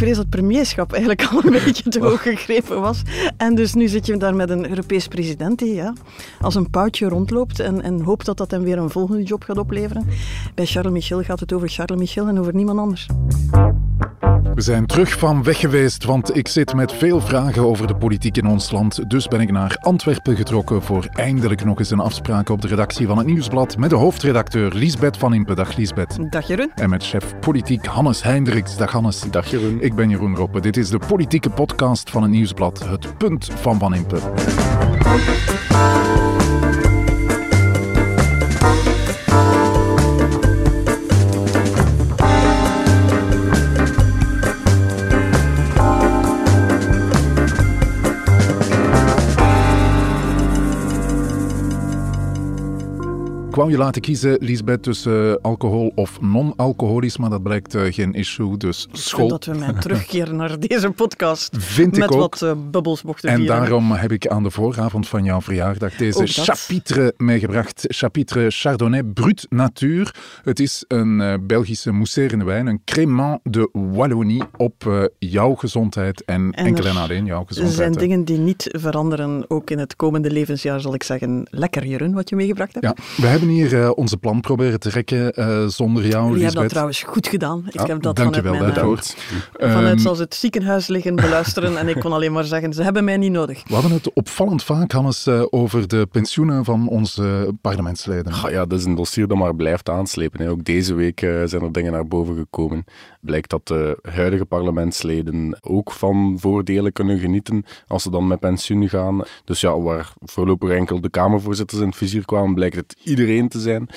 vrees dat premierschap eigenlijk al een beetje te hoog gegrepen was. En dus nu zit je daar met een Europees president die ja, als een poutje rondloopt en, en hoopt dat dat hem weer een volgende job gaat opleveren. Bij Charles Michel gaat het over Charles Michel en over niemand anders. We zijn terug van weg geweest, want ik zit met veel vragen over de politiek in ons land. Dus ben ik naar Antwerpen getrokken voor eindelijk nog eens een afspraak op de redactie van het Nieuwsblad met de hoofdredacteur Liesbeth van Impe. Dag Liesbeth. Dag Jeroen. En met chef politiek Hannes Hendricks. Dag Hannes. Dag Jeroen. Ik ben Jeroen Roppe. Dit is de politieke podcast van het Nieuwsblad. Het punt van Van Impe. Ik wou je laten kiezen, Lisbeth, tussen uh, alcohol of non-alcoholisch, maar dat blijkt uh, geen issue, dus school. dat we mijn terugkeer naar deze podcast Vind met ik ook. wat uh, bubbels mochten En vieren. daarom heb ik aan de vooravond van jouw verjaardag deze chapitre meegebracht. Chapitre Chardonnay Brut Natuur. Het is een uh, Belgische mousserende wijn, een Crément de Wallonie op uh, jouw gezondheid en, En enkel er en alleen jouw Er gezondheid. zijn hè. dingen die niet veranderen, ook in het komende levensjaar zal ik zeggen. Lekker Jeroen, wat je meegebracht hebt. Ja, we hebben hier uh, onze plan proberen te rekken uh, zonder jou, Jullie hebben Lisbeth. dat trouwens goed gedaan. Ik Ah, heb dat vanuit mijn, daarvoor. eh, vanuit Ehm, zoals het ziekenhuis liggen beluisteren en ik kon alleen maar zeggen, ze hebben mij niet nodig. we hadden het opvallend vaak, Hannes, uh, over de pensioenen van onze parlementsleden. Ah, ja, dat is een dossier dat maar blijft aanslepen. Hè. Ook deze week uh, zijn er dingen naar boven gekomen. Blijkt dat de huidige parlementsleden ook van voordelen kunnen genieten als ze dan met pensioen gaan. Dus ja, waar voorlopig enkel de Kamervoorzitters in het vizier kwamen, blijkt het iedereen te zijn.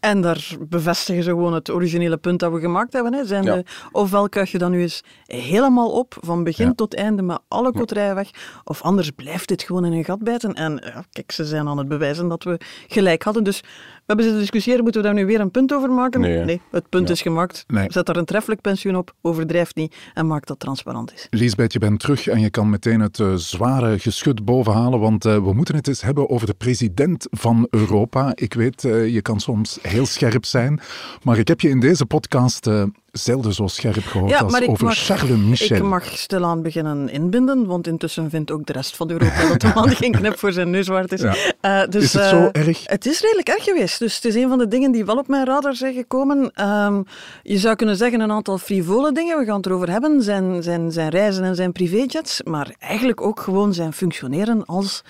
En daar bevestigen ze gewoon het originele punt dat we gemaakt hebben. Hè. Zijn Ja. de, ofwel kuich je dan nu eens helemaal op, van begin Ja. tot einde, met alle koterijen weg. Of anders blijft dit gewoon in een gat bijten. En ja, kijk, ze zijn aan het bewijzen dat we gelijk hadden. Dus we hebben zitten discussiëren, moeten we daar nu weer een punt over maken? Nee, het punt Ja. is gemaakt. Nee. Zet daar een treffelijk pensioen op, overdrijf niet en maak dat transparant is. Lisbeth, je bent terug en je kan meteen het uh, zware geschut bovenhalen, want uh, we moeten het eens hebben over de president van Europa. Ik weet, uh, je kan soms heel scherp zijn, maar ik heb je in deze podcast uh, zelden zo scherp gehoord Ja, als over mag- Charles Michel. Ik mag stilaan beginnen inbinden, want intussen vindt ook de rest van Europa dat de man geen knip voor zijn neus waard is. Ja. Eh, dus, Is het eh, zo erg? Het is redelijk erg geweest. Dus het is een van de dingen die wel op mijn radar zijn gekomen. Ehm, je zou kunnen zeggen een aantal frivole dingen, we gaan het erover hebben. Zijn, zijn, zijn reizen en zijn privéjets. Maar eigenlijk ook gewoon zijn functioneren als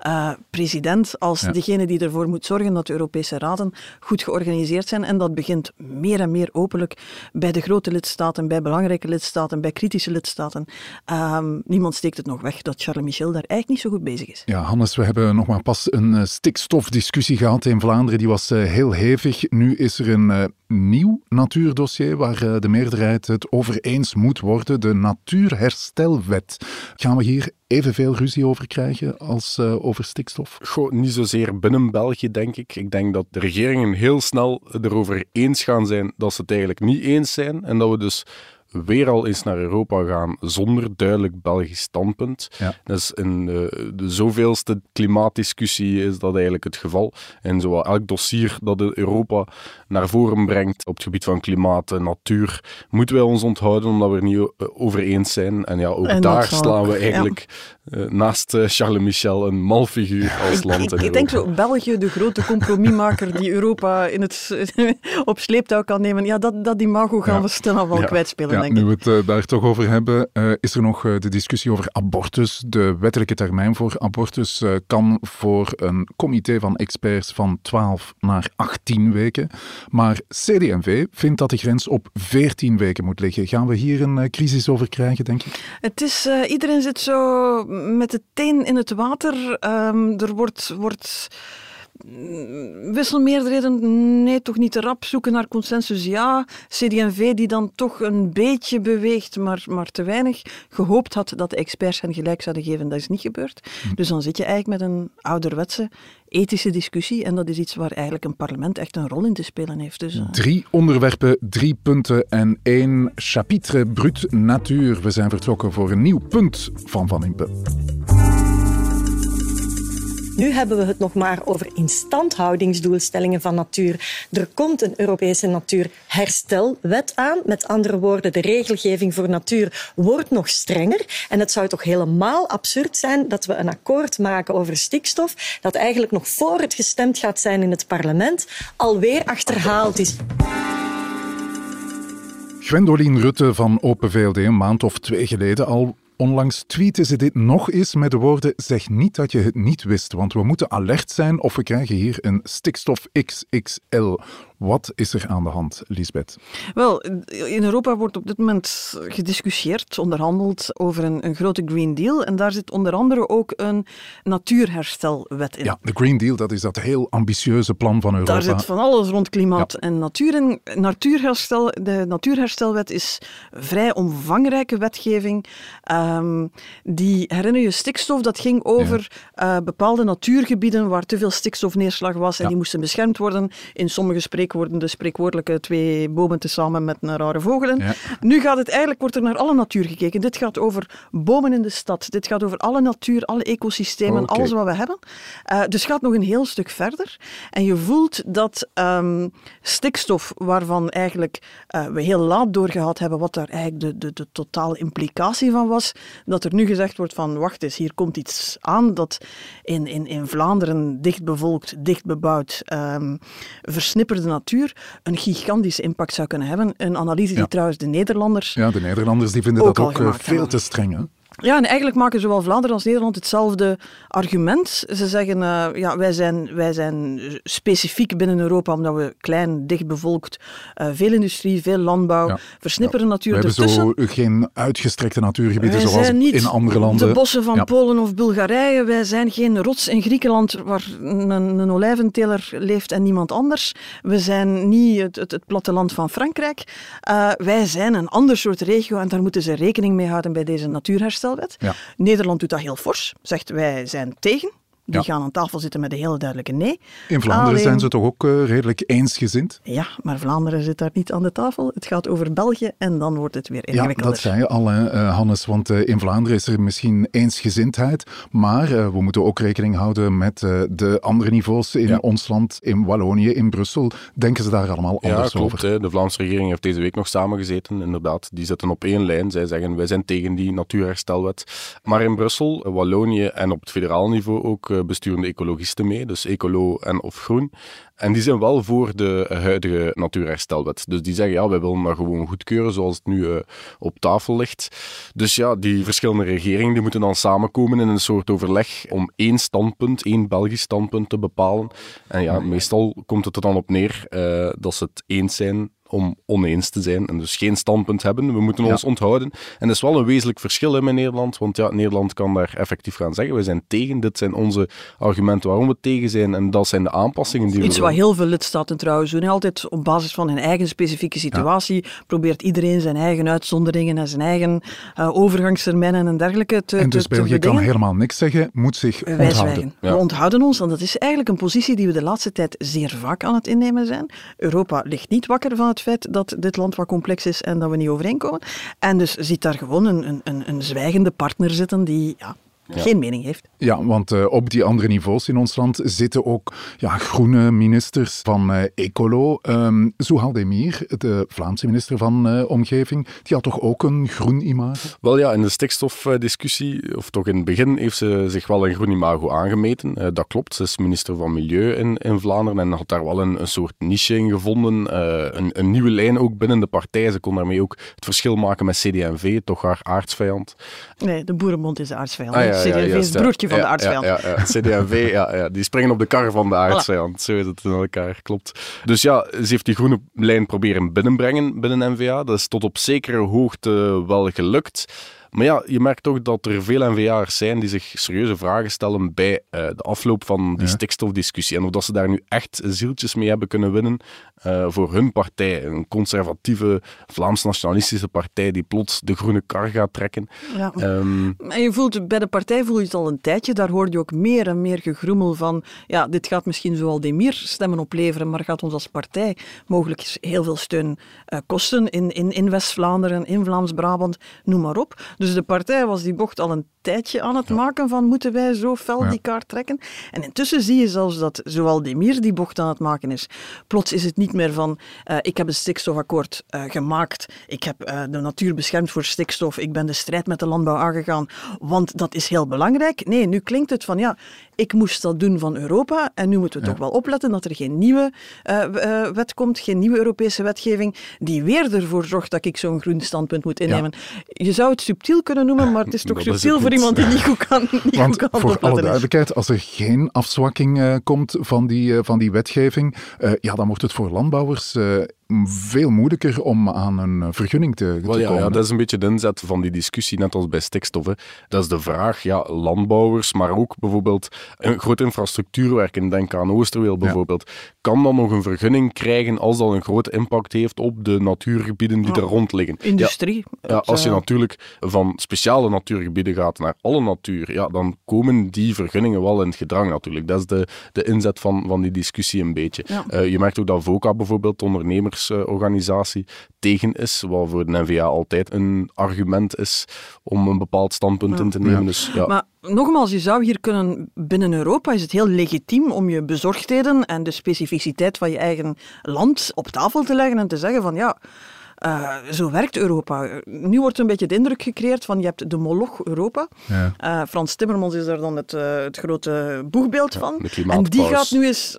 eh, president. Als Ja. degene die ervoor moet zorgen dat de Europese raden goed georganiseerd zijn. En dat begint meer en meer openlijk bij de grote lidstaten, bij belangrijke lidstaten, bij kritische lidstaten. Ehm, niemand steekt het nog weg dat Charles Michel daar eigenlijk niet zo goed bezig is. Ja, Hannes, we hebben nog maar pas een uh, stikstofdiscussie gehad in Vlaanderen. Die was uh, heel hevig. Nu is er een nieuw natuurdossier waar de meerderheid het over eens moet worden. De Natuurherstelwet. Gaan we hier evenveel ruzie over krijgen als uh, over stikstof? Goh, niet zozeer binnen België, denk ik. Ik denk dat de regeringen heel snel erover eens gaan zijn dat ze het eigenlijk niet eens zijn. En dat we dus weer al eens naar Europa gaan zonder duidelijk Belgisch standpunt. Ja. Dus in de, de zoveelste klimaatdiscussie is dat eigenlijk het geval. En zo elk dossier dat Europa naar voren brengt op het gebied van klimaat en natuur, moeten wij ons onthouden omdat we er niet o- over eens zijn. En ja, ook En daar slaan we ja. Eh, naast eh, Charles Michel een mal figuur als land ik, ik denk zo, België, de grote compromismaker die Europa in het, op sleeptouw kan nemen. Ja, dat, dat imago gaan Ja. we stilaan wel Ja. kwijtspelen, Ja, denk nu ik. we het uh, daar toch over hebben, uh, is er nog uh, de discussie over abortus. De wettelijke termijn voor abortus uh, kan voor een comité van experts van 12 naar 18 weken. Maar CD&V vindt dat de grens op 14 weken moet liggen. Gaan we hier een uh, crisis over krijgen, denk ik? Het is, uh, iedereen zit zo met de teen in het water. Um, er wordt, wordt wisselmeerderheden, nee, toch niet te rap. Zoeken naar consensus, ja. CD&V die dan toch een beetje beweegt, maar, maar te weinig. Gehoopt had dat de experts hen gelijk zouden geven, dat is niet gebeurd. Hm. Dus dan zit je eigenlijk met een ouderwetse ethische discussie en dat is iets waar eigenlijk een parlement echt een rol in te spelen heeft. Dus, uh... Drie onderwerpen, drie punten en één chapitre brut natuur. We zijn vertrokken voor een nieuw punt van Van Impe. Nu hebben we het nog maar over instandhoudingsdoelstellingen van natuur. Er komt een Europese natuurherstelwet aan. Met andere woorden, de regelgeving voor natuur wordt nog strenger. En het zou toch helemaal absurd zijn dat we een akkoord maken over stikstof dat eigenlijk nog voor het gestemd gaat zijn in het parlement alweer achterhaald is. Gwendoline Rutte van Open VLD een maand of twee geleden al Onlangs tweeten ze dit nog eens met de woorden: zeg niet dat je het niet wist, want we moeten alert zijn of we krijgen hier een stikstof XXL. Wat is er aan de hand, Lisbeth? Wel, in Europa wordt op dit moment gediscussieerd, onderhandeld over een, een, grote Green Deal. En daar zit onder andere ook een natuurherstelwet in. Ja, de Green Deal, dat is dat heel ambitieuze plan van Europa. Daar zit van alles rond klimaat en natuur in. Natuurherstel, de natuurherstelwet is vrij omvangrijke wetgeving. Um, die, herinner je, stikstof, dat ging over uh, bepaalde natuurgebieden waar te veel stikstofneerslag was en ja. die moesten beschermd worden. In sommige spreken worden de spreekwoordelijke twee bomen tezamen met een rare vogelen. Ja. Nu gaat het eigenlijk, wordt er naar alle natuur gekeken. Dit gaat over bomen in de stad. Dit gaat over alle natuur, alle ecosystemen, okay. alles wat we hebben. Uh, dus het gaat nog een heel stuk verder. En je voelt dat um, stikstof, waarvan eigenlijk uh, we heel laat doorgehad hebben wat daar eigenlijk de, de, de totale implicatie van was, dat er nu gezegd wordt van wacht eens, hier komt iets aan dat in, in, in Vlaanderen dicht bevolkt, dicht bebouwd, um, versnipperde natuur een gigantische impact zou kunnen hebben. Een analyse die ja. trouwens de Nederlanders. Ja, de Nederlanders die vinden ook dat ook veel hebben. te streng. Hè? Ja, en eigenlijk maken zowel Vlaanderen als Nederland hetzelfde argument. Ze zeggen, uh, ja, wij zijn, wij zijn specifiek binnen Europa, omdat we klein, dicht bevolkt, uh, veel industrie, veel landbouw, ja. versnipperen ja. natuur We hebben ertussen. zo geen uitgestrekte natuurgebieden wij zoals in andere landen. de bossen van ja. Polen of Bulgarije. Wij zijn geen rots in Griekenland waar een, een olijventeler leeft en niemand anders. We zijn niet het, het, het platteland van Frankrijk. Uh, wij zijn een ander soort regio en daar moeten ze rekening mee houden bij deze natuurherstel. Ja. Nederland doet dat heel fors, zegt wij zijn tegen. Die Ja. gaan aan tafel zitten met een hele duidelijke nee. In Vlaanderen Alleen- zijn ze toch ook eh, redelijk eensgezind? Ja, maar Vlaanderen zit daar niet aan de tafel. Het gaat over België en dan wordt het weer Ja, ingewikkelder. dat zei je al, hè, eh, Hannes. Want eh, in Vlaanderen is er misschien eensgezindheid. Maar we moeten ook rekening houden met eh, de andere niveaus in Ja. ons land, in Wallonië, in Brussel. Denken ze daar allemaal Ja, anders klopt. over? Hè. De Vlaamse regering heeft deze week nog samengezeten, inderdaad. Die zitten op één lijn. Zij zeggen, wij zijn tegen die natuurherstelwet. Maar in Brussel, Wallonië en op het federaal niveau ook eh, besturen de ecologisten mee, dus ecolo en of groen. En die zijn wel voor de huidige natuurherstelwet. Dus die zeggen, ja, wij willen dat gewoon goedkeuren zoals het nu eh, op tafel ligt. Dus ja, die verschillende regeringen die moeten dan samenkomen in een soort overleg om één standpunt, één Belgisch standpunt te bepalen. En ja, meestal komt het er dan op neer eh, dat ze het eens zijn om oneens te zijn en dus geen standpunt hebben. We moeten Ja. ons onthouden. En dat is wel een wezenlijk verschil hè, met Nederland, want ja, Nederland kan daar effectief gaan zeggen, we zijn tegen, dit zijn onze argumenten waarom we tegen zijn en dat zijn de aanpassingen die Iets we wat willen. heel veel lidstaten trouwens doen. Altijd op basis van hun eigen specifieke situatie probeert iedereen zijn eigen uitzonderingen en zijn eigen eh, overgangstermijnen en dergelijke te, En dus te, te België kan helemaal niks zeggen, moet zich Wij onthouden. Ja. We onthouden ons, want dat is eigenlijk een positie die we de laatste tijd zeer vaak aan het innemen zijn. Europa ligt niet wakker van het feit dat dit land wat complex is en dat we niet overeenkomen. En dus ziet daar gewoon een, een, een zwijgende partner zitten die ja, geen mening heeft. Ja, want eh, op die andere niveaus in ons land zitten ook ja, groene ministers van eh, Ecolo. Um, Zouhal Demir, de Vlaamse minister van eh, Omgeving, die had toch ook een groen imago? Wel ja, in de stikstofdiscussie, of toch in het begin, heeft ze zich wel een groen imago aangemeten. Eh, dat klopt, ze is minister van Milieu in, in Vlaanderen en had daar wel een, een soort niche in gevonden. Eh, een, een nieuwe lijn ook binnen de partij. Ze kon daarmee ook het verschil maken met CD&V, toch haar aardsvijand. Nee, de Boerenbond is de aartsvijand. Ah, ja, CD&V ja, is het ja. broertje van de. Ja, ja, ja. CD&V, ja, ja, die springen op de kar van de aardsvijand. Zo is het in elkaar, klopt. Dus ja, ze heeft die groene lijn proberen binnenbrengen binnen NVA. Dat is tot op zekere hoogte wel gelukt. Maar ja, je merkt toch dat er veel NVA'ers zijn die zich serieuze vragen stellen bij eh, de afloop van die Ja. stikstofdiscussie. En of dat ze daar nu echt zieltjes mee hebben kunnen winnen eh, voor hun partij. Een conservatieve Vlaams-nationalistische partij die plots de groene kar gaat trekken. Ja. Ehm, En je voelt, bij de partij voel je het al een tijdje, daar hoor je ook meer en meer gegroemel van, ja, dit gaat misschien zoal Demir stemmen opleveren, maar gaat ons als partij mogelijk heel veel steun eh, kosten in, in, in West-Vlaanderen, in Vlaams-Brabant, noem maar op. Dus de partij was die bocht al een tijdje aan het maken van moeten wij zo fel die kaart trekken. En intussen zie je zelfs dat zowel Demir die bocht aan het maken is. Plots is het niet meer van uh, ik heb een stikstofakkoord uh, gemaakt, ik heb uh, de natuur beschermd voor stikstof, ik ben de strijd met de landbouw aangegaan, want dat is heel belangrijk. Nee, nu klinkt het van ja, ik moest dat doen van Europa en nu moeten we ja. toch wel opletten dat er geen nieuwe wet komt, geen nieuwe Europese wetgeving die weer ervoor zorgt dat ik zo'n groen standpunt moet innemen. Ja. Je zou het subtiel kunnen noemen, maar het is toch subtiel voor iemand die niet goed kan, niet Want goed kan voor alle duidelijkheid, als er geen afzwakking komt van die, van die wetgeving, ja, dan wordt het voor landbouwers veel moeilijker om aan een vergunning te, te well, ja, komen. Ja, dat is een beetje de inzet van die discussie, net als bij stikstof. Hè. Dat is de vraag, ja, landbouwers, maar ook bijvoorbeeld een groot infrastructuurwerken, denk aan Oosterweel bijvoorbeeld, ja. kan dan nog een vergunning krijgen als dat een groot impact heeft op de natuurgebieden die er rond liggen. Industrie. Ja, ja, als je natuurlijk van speciale natuurgebieden gaat naar alle natuur, ja, dan komen die vergunningen wel in het gedrang natuurlijk. Dat is de, de inzet van, van die discussie een beetje. Uh, je merkt ook dat VOCA bijvoorbeeld, ondernemers organisatie tegen is, wat voor de NVA altijd een argument is om een bepaald standpunt ja. in te nemen. Ja. Dus, ja. Maar nogmaals, je zou hier kunnen, binnen Europa is het heel legitiem om je bezorgdheden en de specificiteit van je eigen land op tafel te leggen en te zeggen van ja, uh, zo werkt Europa. Nu wordt een beetje de indruk gecreëerd van je hebt de moloch Europa. Ja. Uh, Frans Timmermans is daar dan het, uh, het grote boegbeeld ja, van. En die gaat nu eens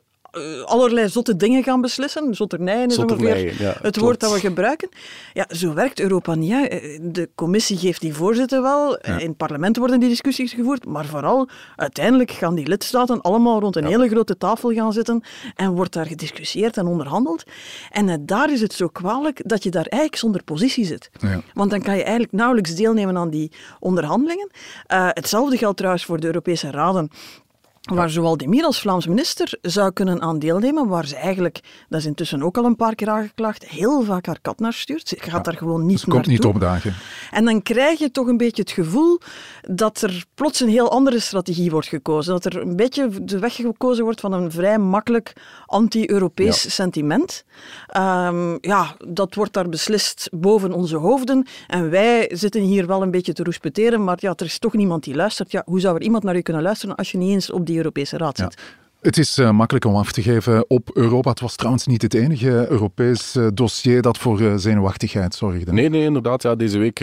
allerlei zotte dingen gaan beslissen. Zotternijen is ongeveer ja, het woord dat we gebruiken. Ja, zo werkt Europa niet. Hè. De commissie geeft die voorzitter wel. Ja. In het parlement worden die discussies gevoerd. Maar vooral, uiteindelijk gaan die lidstaten allemaal rond een ja. hele grote tafel gaan zitten en wordt daar gediscussieerd en onderhandeld. En daar is het zo kwalijk dat je daar eigenlijk zonder positie zit. Want dan kan je eigenlijk nauwelijks deelnemen aan die onderhandelingen. Uh, hetzelfde geldt trouwens voor de Europese raden waar zowel Demir als Vlaams minister zou kunnen aan deelnemen, waar ze eigenlijk, dat is intussen ook al een paar keer aangeklaagd, heel vaak haar kat naar stuurt. Ze gaat ja, daar gewoon niet Ze komt niet opdagen. En dan krijg je toch een beetje het gevoel dat er plots een heel andere strategie wordt gekozen. Dat er een beetje de weg gekozen wordt van een vrij makkelijk anti-Europees ja. sentiment. Um, ja, dat wordt daar beslist boven onze hoofden. En wij zitten hier wel een beetje te roespeteren, maar ja, er is toch niemand die luistert. Ja, hoe zou er iemand naar u kunnen luisteren als je niet eens op die Europese Raad zit? Ja. Het is uh, makkelijk om af te geven op Europa. Het was trouwens niet het enige Europees uh, dossier dat voor uh, zenuwachtigheid zorgde. Nee, nee, inderdaad. Ja, deze week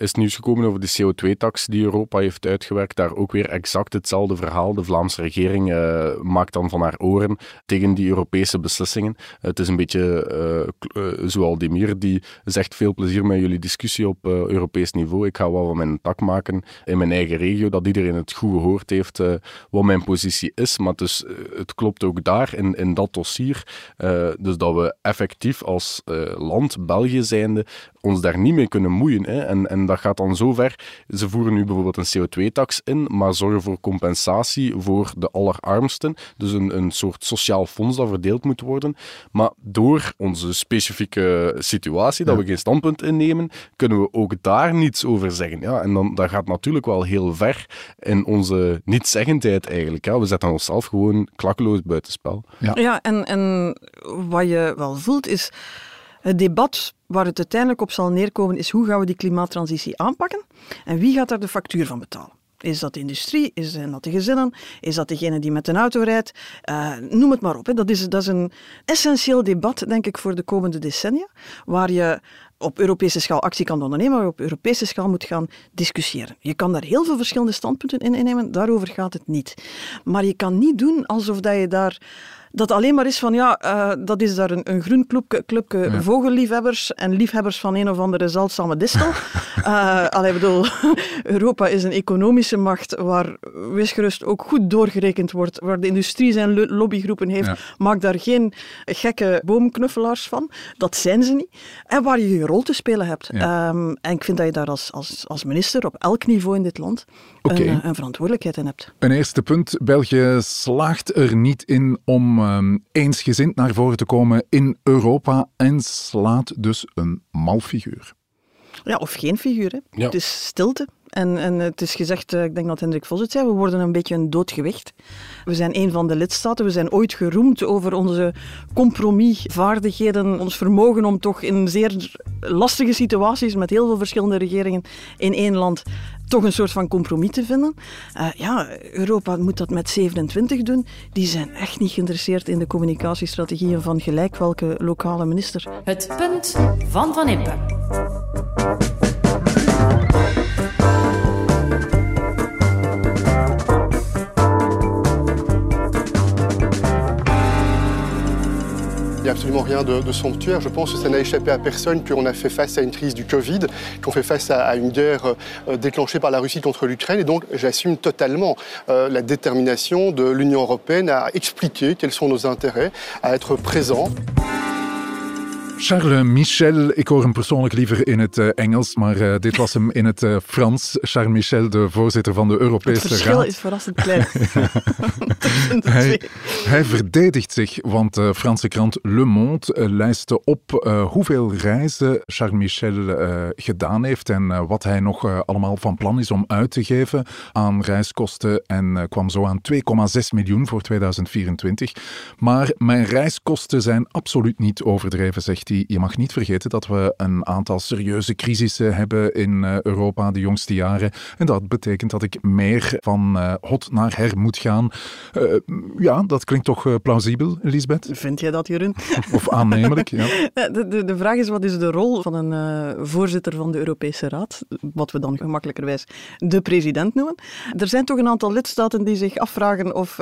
is nieuws gekomen over de CO2-tax die Europa heeft uitgewerkt. Daar ook weer exact hetzelfde verhaal. De Vlaamse regering maakt dan van haar oren tegen die Europese beslissingen. het is een beetje zoals Demir, die zegt veel plezier met jullie discussie op Europees niveau. Ik ga wel van mijn tak maken in mijn eigen regio, dat iedereen het goed gehoord heeft wat mijn positie is. Maar dus het klopt ook daar in, in dat dossier. Uh, dus dat we effectief als uh, land, België zijnde, ons daar niet mee kunnen moeien. Hè. En, en dat gaat dan zo ver. Ze voeren nu bijvoorbeeld een CO2-tax in, maar zorgen voor compensatie voor de allerarmsten. Dus een, een soort sociaal fonds dat verdeeld moet worden. Maar door onze specifieke situatie, dat we geen standpunt innemen, kunnen we ook daar niets over zeggen. Ja, en dan, dat gaat natuurlijk wel heel ver in onze niet-zeggendheid eigenlijk. Ja. We zetten onszelf gewoon klakkeloos buitenspel. Ja, ja en, en wat je wel voelt is het debat waar het uiteindelijk op zal neerkomen is hoe gaan we die klimaattransitie aanpakken en wie gaat daar de factuur van betalen. Is dat de industrie? Is dat de gezinnen? Is dat degene die met een auto rijdt? Uh, noem het maar op. Hè. Dat, is, dat is een essentieel debat, denk ik, voor de komende decennia, waar je op Europese schaal actie kan ondernemen, maar op Europese schaal moet gaan discussiëren. Je kan daar heel veel verschillende standpunten in innemen, daarover gaat het niet. Maar je kan niet doen alsof dat je daar dat alleen maar is van ja, uh, dat is daar een, een groen clubje, clubje ja. vogelliefhebbers en liefhebbers van een of andere zeldzame distel. uh, allee, bedoel, Europa is een economische macht waar wisgerust ook goed doorgerekend wordt, waar de industrie zijn lobbygroepen heeft. Ja. Maak daar geen gekke boomknuffelaars van. Dat zijn ze niet. En waar je je rol te spelen hebt. Ja. Um, en ik vind dat je daar als, als, als minister op elk niveau in dit land okay. een, een verantwoordelijkheid in hebt. Een eerste punt. België slaagt er niet in om um, eensgezind naar voren te komen in Europa en slaat dus een mal figuur. Ja, of geen figuur. Hè. Ja. Het is stilte. En, en het is gezegd, ik denk dat Hendrik Vos het zei, we worden een beetje een doodgewicht. We zijn een van de lidstaten, we zijn ooit geroemd over onze compromisvaardigheden, ons vermogen om toch in zeer lastige situaties met heel veel verschillende regeringen in één land toch een soort van compromis te vinden. Uh, ja, Europa moet dat met 27 doen. Die zijn echt niet geïnteresseerd in de communicatiestrategieën van gelijk welke lokale minister. Het punt van Van Impe. Absolument rien de, de. Je pense que ça n'a échappé à personne qu'on a fait face à une crise du Covid, qu'on fait face à, une guerre euh, déclenchée par la Russie contre l'Ukraine. Et donc, j'assume totalement euh, la détermination de l'Union européenne à expliquer quels sont nos intérêts, à être présent. Charles Michel, ik hoor hem persoonlijk liever in het uh, Engels, maar uh, dit was hem in het uh, Frans. Charles Michel, de voorzitter van de Europese Raad. Het verschil Raad. is verrassend klein. hij, hij, verdedigt zich, want de Franse krant Le Monde lijstte op hoeveel reizen Charles Michel gedaan heeft en wat hij nog allemaal van plan is om uit te geven aan reiskosten en kwam zo aan 2,6 miljoen voor 2024. Maar mijn reiskosten zijn absoluut niet overdreven, zegt hij. Je mag niet vergeten dat we een aantal serieuze crisissen hebben in Europa de jongste jaren. En dat betekent dat ik meer van uh, hot naar her moet gaan. Uh, ja, dat klinkt toch plausibel, Lisbeth? Vind jij dat, Jeroen? Of aannemelijk, ja. De, de, de, vraag is, wat is de rol van een voorzitter van de Europese Raad? Wat we dan gemakkelijkerwijs de president noemen. Er zijn toch een aantal lidstaten die zich afvragen of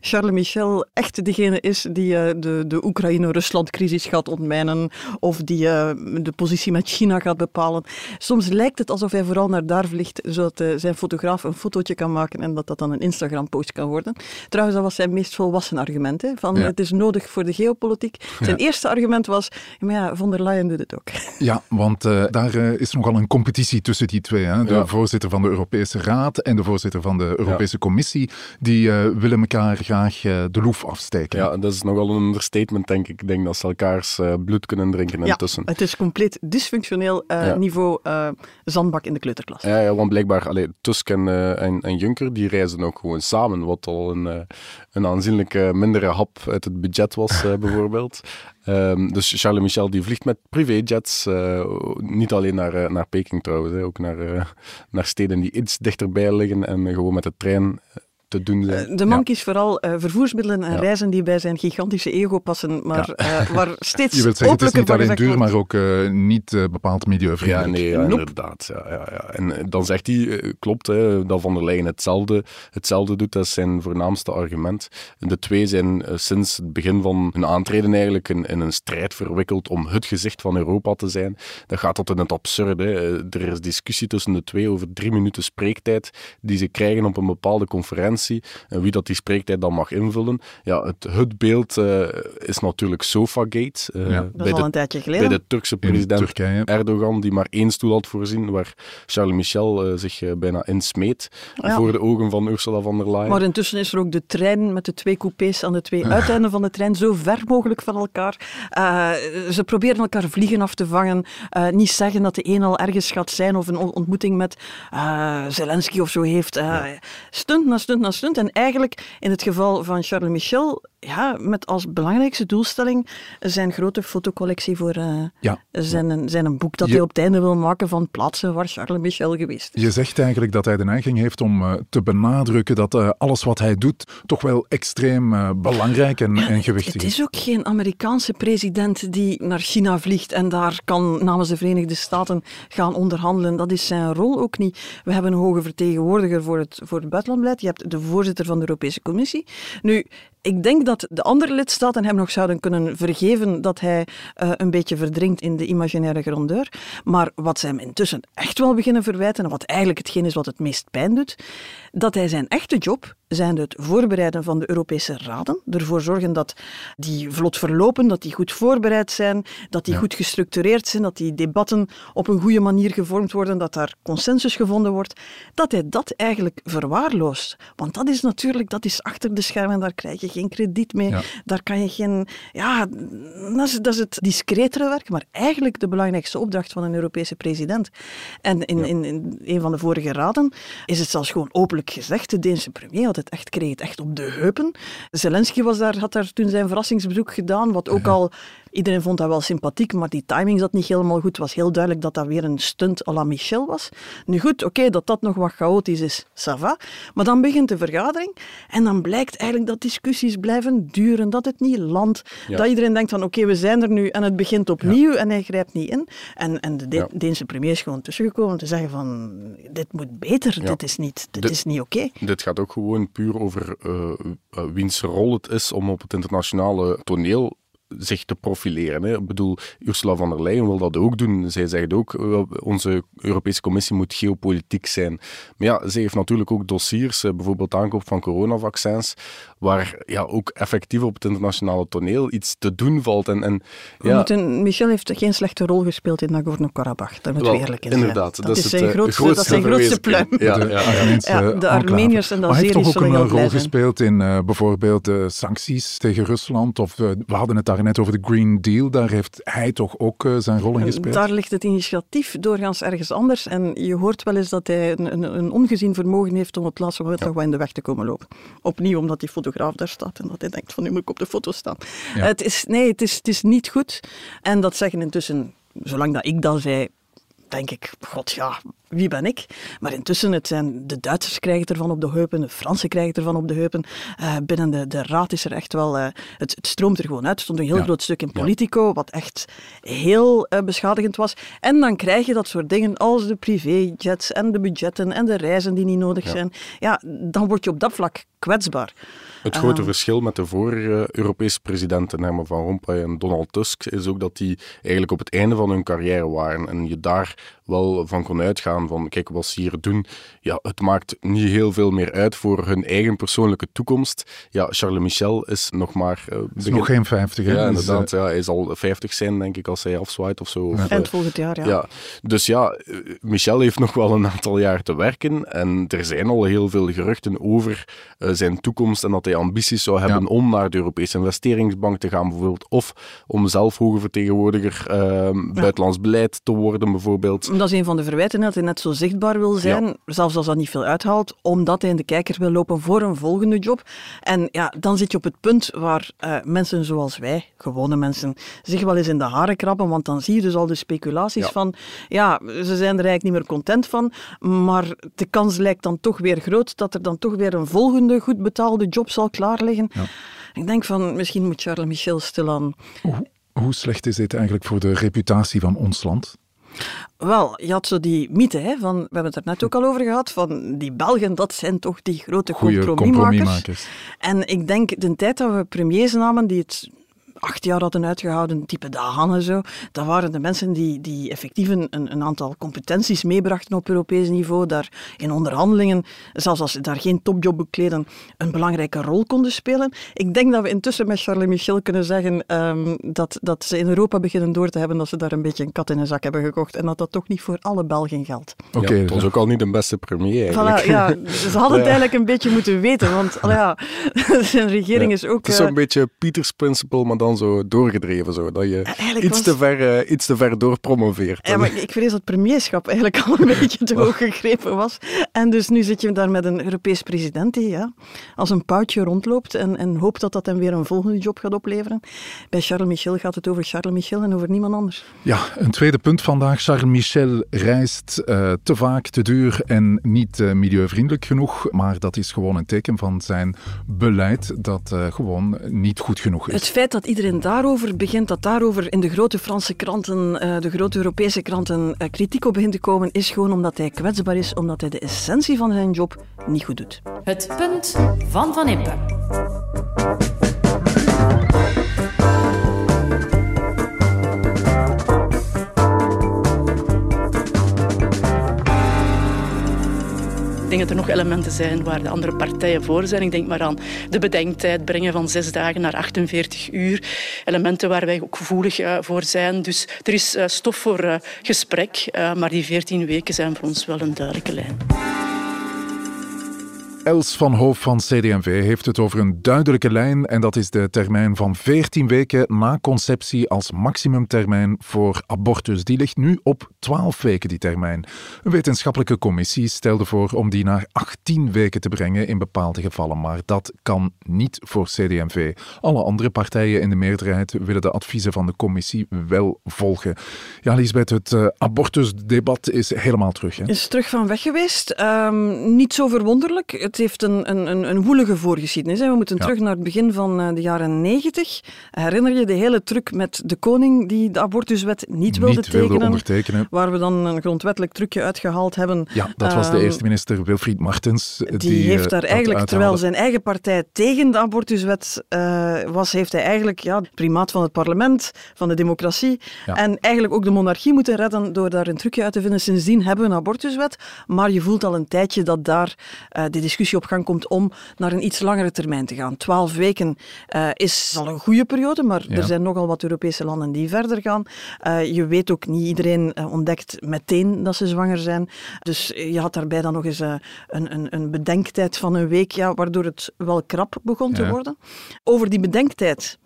Charles Michel echt degene is die de, de Oekraïne-Rusland-crisis gaat ontmijnen of die uh, de positie met China gaat bepalen. Soms lijkt het alsof hij vooral naar daar vliegt, zodat uh, zijn fotograaf een fotootje kan maken en dat dat dan een Instagram-post kan worden. Trouwens, dat was zijn meest volwassen argument. Hè, van Ja. het is nodig voor de geopolitiek. Zijn eerste argument was, maar ja, von der Leyen doet het ook. Ja, want uh, daar uh, is nogal een competitie tussen die twee. Hè? De Ja. voorzitter van de Europese Raad en de voorzitter van de Europese Commissie. Die uh, willen elkaar graag de loef afsteken. Ja, dat is nogal een understatement, denk ik. Ik denk dat ze elkaars uh, bloed kunnen drinken Ja, intussen. het is compleet dysfunctioneel uh, Ja. niveau uh, zandbak in de kleuterklas. Ja, ja, want blijkbaar, allee, Tusk en, uh, en, en Juncker, die reizen ook gewoon samen, wat al een, een aanzienlijke mindere hap uit het budget was, bijvoorbeeld. Um, dus Charles Michel die vliegt met privéjets, uh, niet alleen naar, uh, naar Peking trouwens, hè, ook naar, uh, naar steden die iets dichterbij liggen en gewoon met de trein te doen zijn. De man kiest vooral uh, vervoersmiddelen en Ja. reizen die bij zijn gigantische ego passen, maar uh, waar steeds Je wilt zeggen, het is niet alleen duur, maar ook uh, niet uh, bepaald Ja, milieuvriendelijk. nee, ja, Nope. inderdaad. Ja, ja, ja. En eh, dan zegt hij, eh, klopt, hè, dat Van der Leyen hetzelfde, hetzelfde doet. Dat is zijn voornaamste argument. De twee zijn eh, sinds het begin van hun aantreden eigenlijk in, in een strijd verwikkeld om het gezicht van Europa te zijn. Dat gaat tot in het absurde. hè. Eh, Er is discussie tussen de twee over drie minuten spreektijd die ze krijgen op een bepaalde conferentie. En wie dat die spreektijd dan mag invullen. Ja, het, het beeld eh, is natuurlijk Sofagate. eh, Ja. Dat bij is al de een tijdje bij de Turkse president Turkije. Erdogan, die maar één stoel had voorzien, waar Charles Michel eh, zich bijna insmeet Ja. voor de ogen van Ursula von der Leyen. Maar intussen is er ook de trein met de twee coupés aan de twee uiteinden van de trein zo ver mogelijk van elkaar. Uh, ze proberen elkaar vliegen af te vangen. Uh, niet zeggen dat de een al ergens gaat zijn of een on- ontmoeting met uh, Zelensky of zo heeft. Uh, Stunt na stunt En eigenlijk in het geval van Charles Michel, ja, met als belangrijkste doelstelling zijn grote fotocollectie voor uh, Ja. zijn, zijn een boek dat Je- hij op het einde wil maken van plaatsen waar Charles Michel geweest is. Je zegt eigenlijk dat hij de neiging heeft om uh, te benadrukken dat uh, alles wat hij doet toch wel extreem belangrijk en, en gewichtig Het is. is ook geen Amerikaanse president die naar China vliegt en daar kan namens de Verenigde Staten gaan onderhandelen. Dat is zijn rol ook niet. We hebben een hoge vertegenwoordiger voor het, voor het buitenlandbeleid. Je hebt de voorzitter van de Europese Commissie. Nu, ik denk dat de andere lidstaten hem nog zouden kunnen vergeven dat hij uh, een beetje verdrinkt in de imaginaire grandeur. Maar wat ze hem intussen echt wel beginnen verwijten, en wat eigenlijk hetgeen is wat het meest pijn doet, dat hij zijn echte job, zijn het voorbereiden van de Europese raden, ervoor zorgen dat die vlot verlopen, dat die goed voorbereid zijn, dat die Ja. goed gestructureerd zijn, dat die debatten op een goede manier gevormd worden, dat daar consensus gevonden wordt, dat hij dat eigenlijk verwaarloost. Want dat is natuurlijk, dat is achter de schermen, daar krijg je je geen krediet mee. Daar kan je geen... Ja, dat is, dat is het discretere werk, maar eigenlijk de belangrijkste opdracht van een Europese president. En in, in, in een van de vorige raden is het zelfs gewoon openlijk gezegd. De Deense premier had het echt, kreeg het echt op de heupen. Zelensky was daar, had daar toen zijn verrassingsbezoek gedaan, wat ook al Iedereen vond dat wel sympathiek, maar die timing zat niet helemaal goed. Het was heel duidelijk dat dat weer een stunt à la Michel was. Nu goed, oké, dat dat nog wat chaotisch is, ça va. Maar dan begint de vergadering en dan blijkt eigenlijk dat discussies blijven duren, dat het niet landt. Dat iedereen denkt van oké, we zijn er nu en het begint opnieuw en hij grijpt niet in. En, en de Deense premier is gewoon tussengekomen om te zeggen van dit moet beter, dit is niet, dit, is niet oké. Dit gaat ook gewoon puur over uh, wiens rol het is om op het internationale toneel zich te profileren. Hè. Ik bedoel, Ursula von der Leyen wil dat ook doen. Zij zegt ook, uh, onze Europese Commissie moet geopolitiek zijn. Maar ja, ze heeft natuurlijk ook dossiers, uh, bijvoorbeeld aankoop van coronavaccins, waar ja, ook effectief op het internationale toneel iets te doen valt. En, en, ja. moeten, Michel heeft geen slechte rol gespeeld in Nagorno-Karabakh, daar moeten we eerlijk in Inderdaad, dat, dat, is zijn, grootste, dat zijn grootste pluim. Ja, de, ja, de Armeniërs en de Hij heeft toch ook een rol gespeeld in uh, bijvoorbeeld de sancties tegen Rusland, of we hadden het daar net over de Green Deal. Daar heeft hij toch ook uh, zijn rol in gespeeld? Daar ligt het initiatief doorgaans ergens anders. En je hoort wel eens dat hij een, een, een ongezien vermogen heeft om het laatste moment nog wat in de weg te komen lopen. Opnieuw omdat die fotograaf daar staat en dat hij denkt van nu moet ik op de foto staan. Het is, nee, het is, het is niet goed. En dat zeggen intussen, zolang dat ik dat zei, denk ik, god ja, wie ben ik? Maar intussen, het zijn, de Duitsers krijgen het ervan op de heupen, de Fransen krijgen het ervan op de heupen. Uh, binnen de, de raad is er echt wel, uh, het, het, stroomt er gewoon uit. Er stond een heel groot stuk in Politico, wat echt heel uh, beschadigend was. En dan krijg je dat soort dingen als de privéjets en de budgetten en de reizen die niet nodig zijn. Ja, dan word je op dat vlak kwetsbaar. Het grote verschil met de vorige Europese presidenten, Herman Van Rompuy en Donald Tusk, is ook dat die eigenlijk op het einde van hun carrière waren en je daar wel van kon uitgaan van, kijk, wat ze hier doen, ja, het maakt niet heel veel meer uit voor hun eigen persoonlijke toekomst. Ja, Charles Michel is nog maar... Uh, is nog geen 50, Ja, dus, inderdaad. Uh, ja, hij zal 50 zijn, denk ik, als hij afzwaait of zo. Of, Eind volgend jaar, ja. ja. Dus ja, eh, Michel heeft nog wel een aantal jaar te werken en er zijn al heel veel geruchten over uh, zijn toekomst en dat hij ambities zou hebben ja. om naar de Europese investeringsbank te gaan, bijvoorbeeld, of om zelf hoge vertegenwoordiger uh, buitenlands beleid te worden, bijvoorbeeld dat is een van de verwijten, dat hij net zo zichtbaar wil zijn, zelfs als dat niet veel uithaalt, omdat hij in de kijker wil lopen voor een volgende job. En ja, dan zit je op het punt waar uh, mensen zoals wij, gewone mensen, zich wel eens in de haren krabben, want dan zie je dus al de speculaties van, ja, ze zijn er eigenlijk niet meer content van, maar de kans lijkt dan toch weer groot dat er dan toch weer een volgende goed betaalde job zal klaar liggen. Ja. Ik denk van, misschien moet Charles Michel stilaan... Hoe, hoe slecht is dit eigenlijk voor de reputatie van ons land? Wel, je had zo die mythe, hè, van, we hebben het er net ook al over gehad, van die Belgen, dat zijn toch die grote compromismakers. compromismakers. En ik denk, de tijd dat we premiers namen die het acht jaar hadden uitgehouden, type Dahan en zo, dat waren de mensen die, die effectief een, een aantal competenties meebrachten op Europees niveau, daar in onderhandelingen, zelfs als ze daar geen topjob bekleden, een belangrijke rol konden spelen. Ik denk dat we intussen met Charles Michel kunnen zeggen um, dat, dat ze in Europa beginnen door te hebben dat ze daar een beetje een kat in een zak hebben gekocht en dat dat toch niet voor alle Belgen geldt. Oké, okay, ja, dat was ook al niet de beste premier eigenlijk. Voilà, ja, ze hadden het eigenlijk een beetje moeten weten, want ja, zijn regering is ook... Het is zo'n uh, beetje Peters Principle, maar dan zo doorgedreven, zo, dat je iets, te ver, uh, iets te ver doorpromoveert. Ja, maar ik vrees dat premierschap eigenlijk al een beetje te hoog gegrepen was. En dus nu zit je daar met een Europees president die ja, als een poutje rondloopt en, en hoopt dat dat hem weer een volgende job gaat opleveren. Bij Charles Michel gaat het over Charles Michel en over niemand anders. Ja, een tweede punt vandaag. Charles Michel reist uh, te vaak, te duur en niet uh, milieuvriendelijk genoeg. Maar dat is gewoon een teken van zijn beleid dat gewoon niet goed genoeg is. Het feit dat iedereen daarover begint, dat daarover in de grote Franse kranten, de grote Europese kranten kritiek op begint te komen, is gewoon omdat hij kwetsbaar is, omdat hij de essentie van zijn job niet goed doet. Het punt van Van Impe. Ik denk dat er nog elementen zijn waar de andere partijen voor zijn. Ik denk maar aan de bedenktijd brengen van zes dagen naar 48 uur. Elementen waar wij ook gevoelig uh, voor zijn. Dus er is uh, stof voor uh, gesprek, maar die 14 weken zijn voor ons wel een duidelijke lijn. Els van Hoof van CD&V heeft het over een duidelijke lijn en dat is de termijn van 14 weken na conceptie als maximumtermijn voor abortus. Die ligt nu op 12 weken, die termijn. Een wetenschappelijke commissie stelde voor om die naar 18 weken te brengen in bepaalde gevallen, maar dat kan niet voor CD&V. Alle andere partijen in de meerderheid willen de adviezen van de commissie wel volgen. Ja, Lisbeth, het uh, abortusdebat is helemaal terug. Hè? Is terug van weg geweest. Um, niet zo verwonderlijk. Het heeft een, een, een woelige voorgeschiedenis. Hè. We moeten terug naar het begin van uh, de jaren negentig. Herinner je de hele truc met de koning die de abortuswet niet wilde niet tekenen? Wilde ondertekenen. Waar we dan een grondwettelijk trucje uitgehaald hebben. Ja, dat was de um, eerste minister Wilfried Martens. Die, die heeft daar eigenlijk, terwijl zijn eigen partij tegen de abortuswet uh, was, heeft hij eigenlijk ja, het primaat van het parlement, van de democratie ja. en eigenlijk ook de monarchie moeten redden door daar een trucje uit te vinden. Sindsdien hebben we een abortuswet, maar je voelt al een tijdje dat daar uh, de discussie op gang komt om naar een iets langere termijn te gaan. Twaalf weken uh, is al een goede periode, maar ja. er zijn nogal wat Europese landen die verder gaan. je weet ook, niet iedereen ontdekt meteen dat ze zwanger zijn. Dus je had daarbij dan nog eens een, een, een bedenktijd van een week, ja, waardoor het wel krap begon te worden. Over die bedenktijd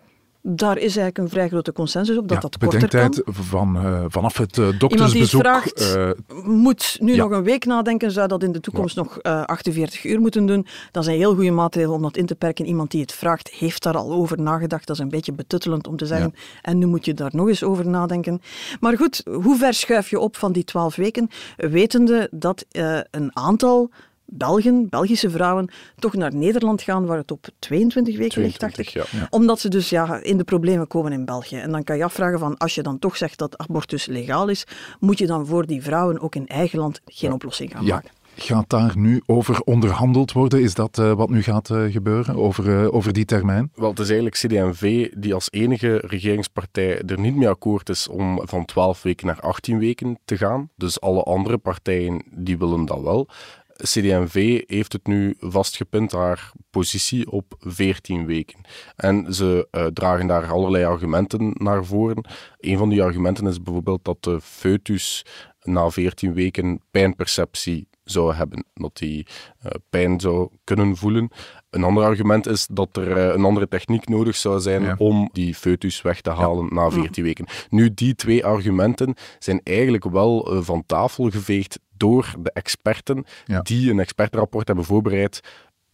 daar is eigenlijk een vrij grote consensus op dat ja, dat korter kan. Van, uh, vanaf het uh, doktersbezoek... Iemand die vraagt, uh, moet nu ja. nog een week nadenken, zou dat in de toekomst ja. nog 48 uur moeten doen. Dat is een heel goede maatregel om dat in te perken. Iemand die het vraagt, heeft daar al over nagedacht. Dat is een beetje betuttelend om te zeggen. En nu moet je daar nog eens over nadenken. Maar goed, hoe ver schuif je op van die 12 weken, wetende dat een aantal Belgen, Belgische vrouwen, toch naar Nederland gaan, waar het op 22 weken 22, ligt, dacht ik. Ja. Omdat ze dus ja, in de problemen komen in België. En dan kan je afvragen van, als je dan toch zegt dat abortus legaal is, moet je dan voor die vrouwen ook in eigen land geen ja. oplossing gaan ja. maken? Gaat daar nu over onderhandeld worden? Is dat uh, wat nu gaat uh, gebeuren, over, uh, over die termijn? Wel, het is eigenlijk CD&V die als enige regeringspartij er niet mee akkoord is om van 12 weken naar 18 weken te gaan. Dus alle andere partijen die willen dat wel. CD&V heeft het nu vastgepunt, haar positie, op 14 weken. En ze uh, dragen daar allerlei argumenten naar voren. Een van die argumenten is bijvoorbeeld dat de foetus na 14 weken pijnperceptie zou hebben, dat hij uh, pijn zou kunnen voelen. Een ander argument is dat er uh, een andere techniek nodig zou zijn ja. om die foetus weg te halen ja. na 14 weken. Nu, die twee argumenten zijn eigenlijk wel uh, van tafel geveegd door de experten ja. die een expertenrapport hebben voorbereid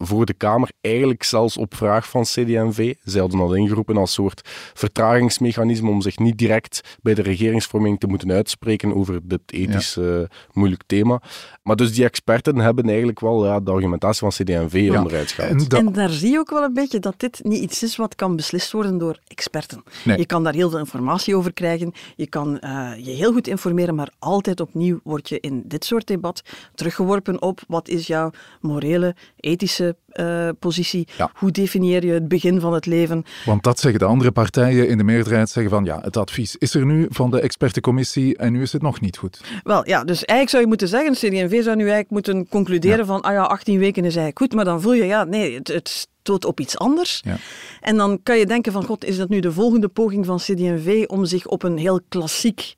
voor de Kamer, eigenlijk zelfs op vraag van CD&V. Zij hadden dat ingeroepen als soort vertragingsmechanisme om zich niet direct bij de regeringsvorming te moeten uitspreken over dit ethisch ja. uh, moeilijk thema. Maar dus die experten hebben eigenlijk wel ja, de argumentatie van CD&V ja. onderuit gehaald. En, en, daar zie je ook wel een beetje dat dit niet iets is wat kan beslist worden door experten. Nee. Je kan daar heel veel informatie over krijgen, je kan uh, je heel goed informeren, maar altijd opnieuw word je in dit soort debat teruggeworpen op wat is jouw morele, ethische uh, positie. Ja. Hoe definieer je het begin van het leven? Want dat zeggen de andere partijen in de meerderheid, zeggen van ja, het advies is er nu van de expertencommissie en nu is het nog niet goed. Wel ja, dus eigenlijk zou je moeten zeggen, CD&V zou nu eigenlijk moeten concluderen ja. van ah ja, 18 weken is eigenlijk goed, maar dan voel je ja, nee, het, het stoot op iets anders. Ja. En dan kan je denken van god, is dat nu de volgende poging van CD&V om zich op een heel klassiek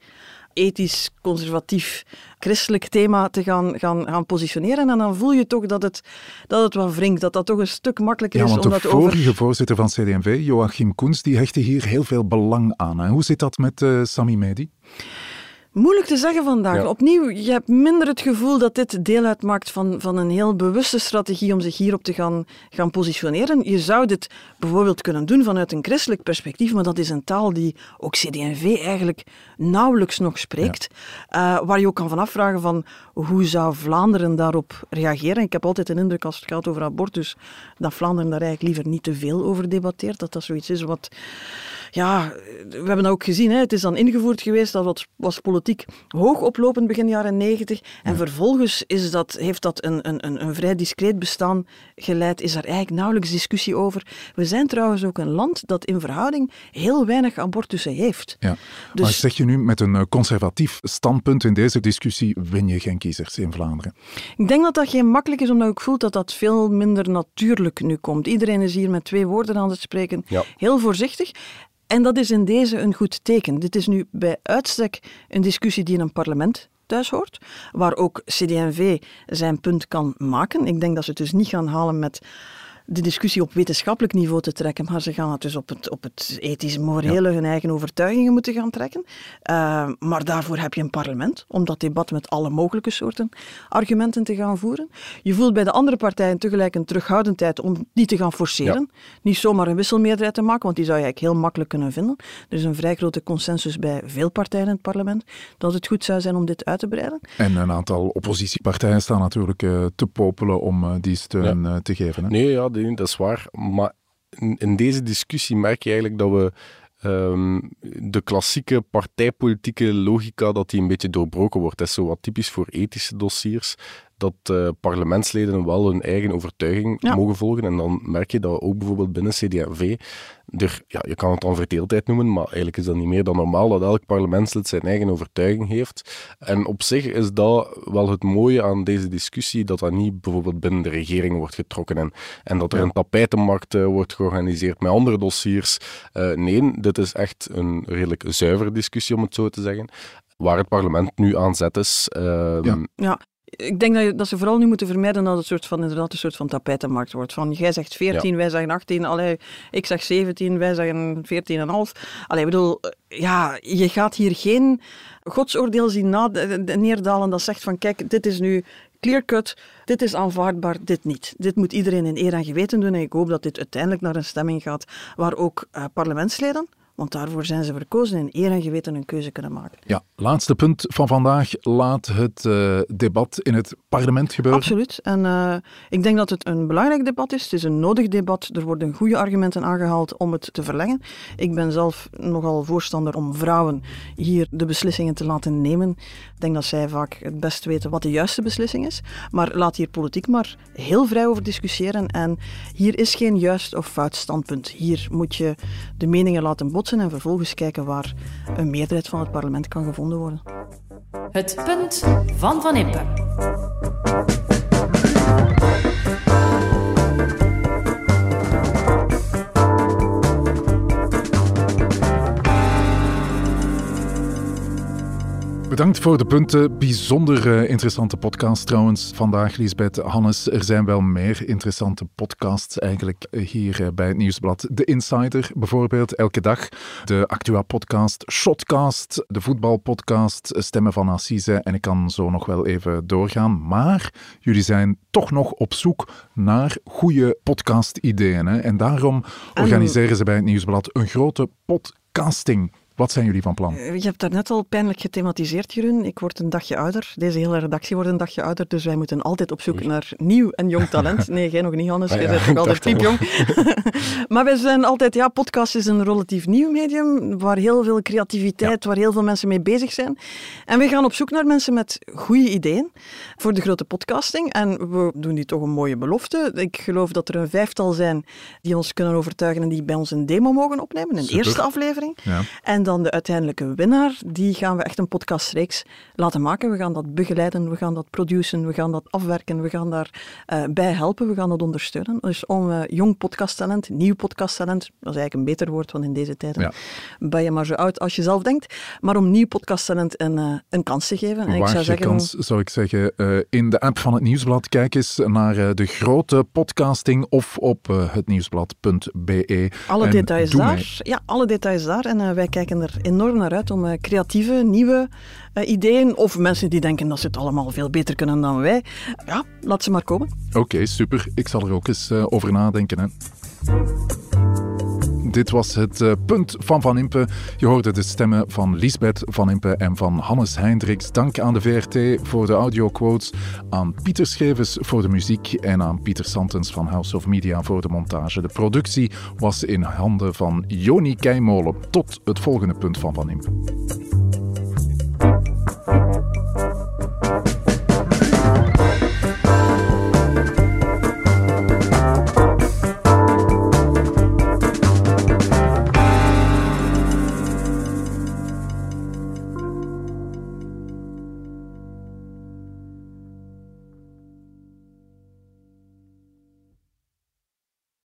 ethisch, conservatief, christelijk thema te gaan, gaan, gaan positioneren. En dan voel je toch dat het, dat het wat wringt, dat dat toch een stuk makkelijker ja, is want de vorige over... voorzitter van CD&V, Joachim Koens, die hechtte hier heel veel belang aan. Hè? Hoe zit dat met uh, Sami Medi? Moeilijk te zeggen vandaag. Ja. Opnieuw, je hebt minder het gevoel dat dit deel uitmaakt van, van een heel bewuste strategie om zich hierop te gaan, gaan positioneren. Je zou dit bijvoorbeeld kunnen doen vanuit een christelijk perspectief, maar dat is een taal die ook CD&V eigenlijk nauwelijks nog spreekt. Ja. Uh, waar je ook kan van afvragen van hoe zou Vlaanderen daarop reageren. Ik heb altijd een indruk als het gaat over abortus, dat Vlaanderen daar eigenlijk liever niet te veel over debatteert. Dat dat zoiets is wat ja, we hebben dat ook gezien. Hè. Het is dan ingevoerd geweest, dat was, was politiek hoog oplopend begin jaren negentig. En ja. vervolgens is dat, heeft dat een, een, een vrij discreet bestaan geleid. Is er eigenlijk nauwelijks discussie over. We zijn trouwens ook een land dat in verhouding heel weinig abortussen heeft. Ja. Dus, maar zeg je nu met een conservatief standpunt in deze discussie win je geen kiezers in Vlaanderen? Ik denk dat dat geen makkelijk is, omdat ik voel dat dat veel minder natuurlijk nu komt. Iedereen is hier met twee woorden aan het spreken. Ja. Heel voorzichtig. En dat is in deze een goed teken. Dit is nu bij uitstek een discussie die in een parlement thuis hoort, waar ook CD&V zijn punt kan maken. Ik denk dat ze het dus niet gaan halen met de discussie op wetenschappelijk niveau te trekken, maar ze gaan het dus op het, op het ethisch morele, hun eigen overtuigingen moeten gaan trekken. Uh, maar daarvoor heb je een parlement, om dat debat met alle mogelijke soorten argumenten te gaan voeren. Je voelt bij de andere partijen tegelijk een terughoudendheid om die te gaan forceren. Ja. Niet zomaar een wisselmeerderheid te maken, want die zou je eigenlijk heel makkelijk kunnen vinden. Er is een vrij grote consensus bij veel partijen in het parlement dat het goed zou zijn om dit uit te breiden. En een aantal oppositiepartijen staan natuurlijk uh, te popelen om uh, die steun ja. te geven. Hè? Nee, ja, dat is waar. Maar in, deze discussie merk je eigenlijk dat we um, de klassieke partijpolitieke logica, dat die een beetje doorbroken wordt. Dat is zo wat typisch voor ethische dossiers dat uh, parlementsleden wel hun eigen overtuiging ja. mogen volgen. En dan merk je dat ook bijvoorbeeld binnen CD&V, er, ja, je kan het dan verdeeldheid noemen, maar eigenlijk is dat niet meer dan normaal dat elk parlementslid zijn eigen overtuiging heeft. En op zich is dat wel het mooie aan deze discussie, dat dat niet bijvoorbeeld binnen de regering wordt getrokken en, en dat er ja. een tapijtenmarkt uh, wordt georganiseerd met andere dossiers. Uh, nee, dit is echt een redelijk zuivere discussie, om het zo te zeggen waar het parlement nu aan zet is. Uh, ja. ja ik denk dat, je, dat, ze vooral nu moeten vermijden dat het soort van, inderdaad een soort van tapijtenmarkt wordt. Van jij zegt 14, ja. wij zeggen 18, allee, ik zeg 17, wij zeggen 14,5. Allee, ik bedoel, ja, je gaat hier geen godsoordeel zien na, neerdalen dat zegt van kijk, dit is nu clear cut, dit is aanvaardbaar, dit niet. Dit moet iedereen in eer en geweten doen en ik hoop dat dit uiteindelijk naar een stemming gaat waar ook uh, parlementsleden, want daarvoor zijn ze verkozen en eer en geweten een keuze kunnen maken. Ja, laatste punt van vandaag. Laat het uh, debat in het parlement gebeuren. Absoluut. En uh, ik denk dat het een belangrijk debat is. Het is een nodig debat. Er worden goede argumenten aangehaald om het te verlengen. Ik ben zelf nogal voorstander om vrouwen hier de beslissingen te laten nemen. Ik denk dat zij vaak het best weten wat de juiste beslissing is. Maar laat hier politiek maar heel vrij over discussiëren. En hier is geen juist of fout standpunt. Hier moet je de meningen laten botsen en vervolgens kijken waar een meerderheid van het parlement kan gevonden worden. Het punt van Van Impe. Bedankt voor de punten. Bijzonder uh, interessante podcast trouwens vandaag, Lisbeth Hannes. Er zijn wel meer interessante podcasts eigenlijk hier uh, bij het Nieuwsblad. De Insider bijvoorbeeld, elke dag. De Actua-podcast, Shotcast, de voetbalpodcast, Stemmen van Assise. En ik kan zo nog wel even doorgaan. Maar jullie zijn toch nog op zoek naar goede podcast-ideeën. En daarom organiseren ze bij het Nieuwsblad een grote podcasting wat zijn jullie van plan? Je hebt daar net al pijnlijk gethematiseerd, Jeroen. Ik word een dagje ouder. Deze hele redactie wordt een dagje ouder. Dus wij moeten altijd op zoek naar nieuw en jong talent. Nee, jij nog niet, Hannes. Jij bent nog altijd piepjong. maar wij zijn altijd... Ja, podcast is een relatief nieuw medium, waar heel veel creativiteit, ja. waar heel veel mensen mee bezig zijn. En we gaan op zoek naar mensen met goede ideeën voor de grote podcasting. En we doen die toch een mooie belofte. Ik geloof dat er een vijftal zijn die ons kunnen overtuigen en die bij ons een demo mogen opnemen. Een Super. eerste aflevering. Ja. En dan de uiteindelijke winnaar, die gaan we echt een podcastreeks laten maken. We gaan dat begeleiden, we gaan dat produceren, we gaan dat afwerken, we gaan daarbij uh, bij helpen, we gaan dat ondersteunen. Dus om uh, jong podcasttalent, nieuw podcasttalent, dat is eigenlijk een beter woord, want in deze tijden ja. ben je maar zo oud als je zelf denkt, maar om nieuw podcasttalent een, uh, een kans te geven. En ik zou zeggen, kans, zou ik zeggen. in de app van het Nieuwsblad, kijk eens naar de grote podcasting of op hetnieuwsblad.be. Alle details daar. Ja, alle details daar. En wij kijken er enorm naar uit om uh, creatieve, nieuwe uh, ideeën of mensen die denken dat ze het allemaal veel beter kunnen dan wij. Ja, laat ze maar komen. Oké, super. Ik zal er ook eens uh, over nadenken. Hè. Dit was het uh, punt van Van Impe. Je hoorde de stemmen van Lisbeth Van Impe en van Hannes Heindriks. Dank aan de VRT voor de audioquotes, aan Pieter Schevens voor de muziek en aan Pieter Santens van House of Media voor de montage. De productie was in handen van Joni Keimolen. Tot het volgende punt van Van Impe.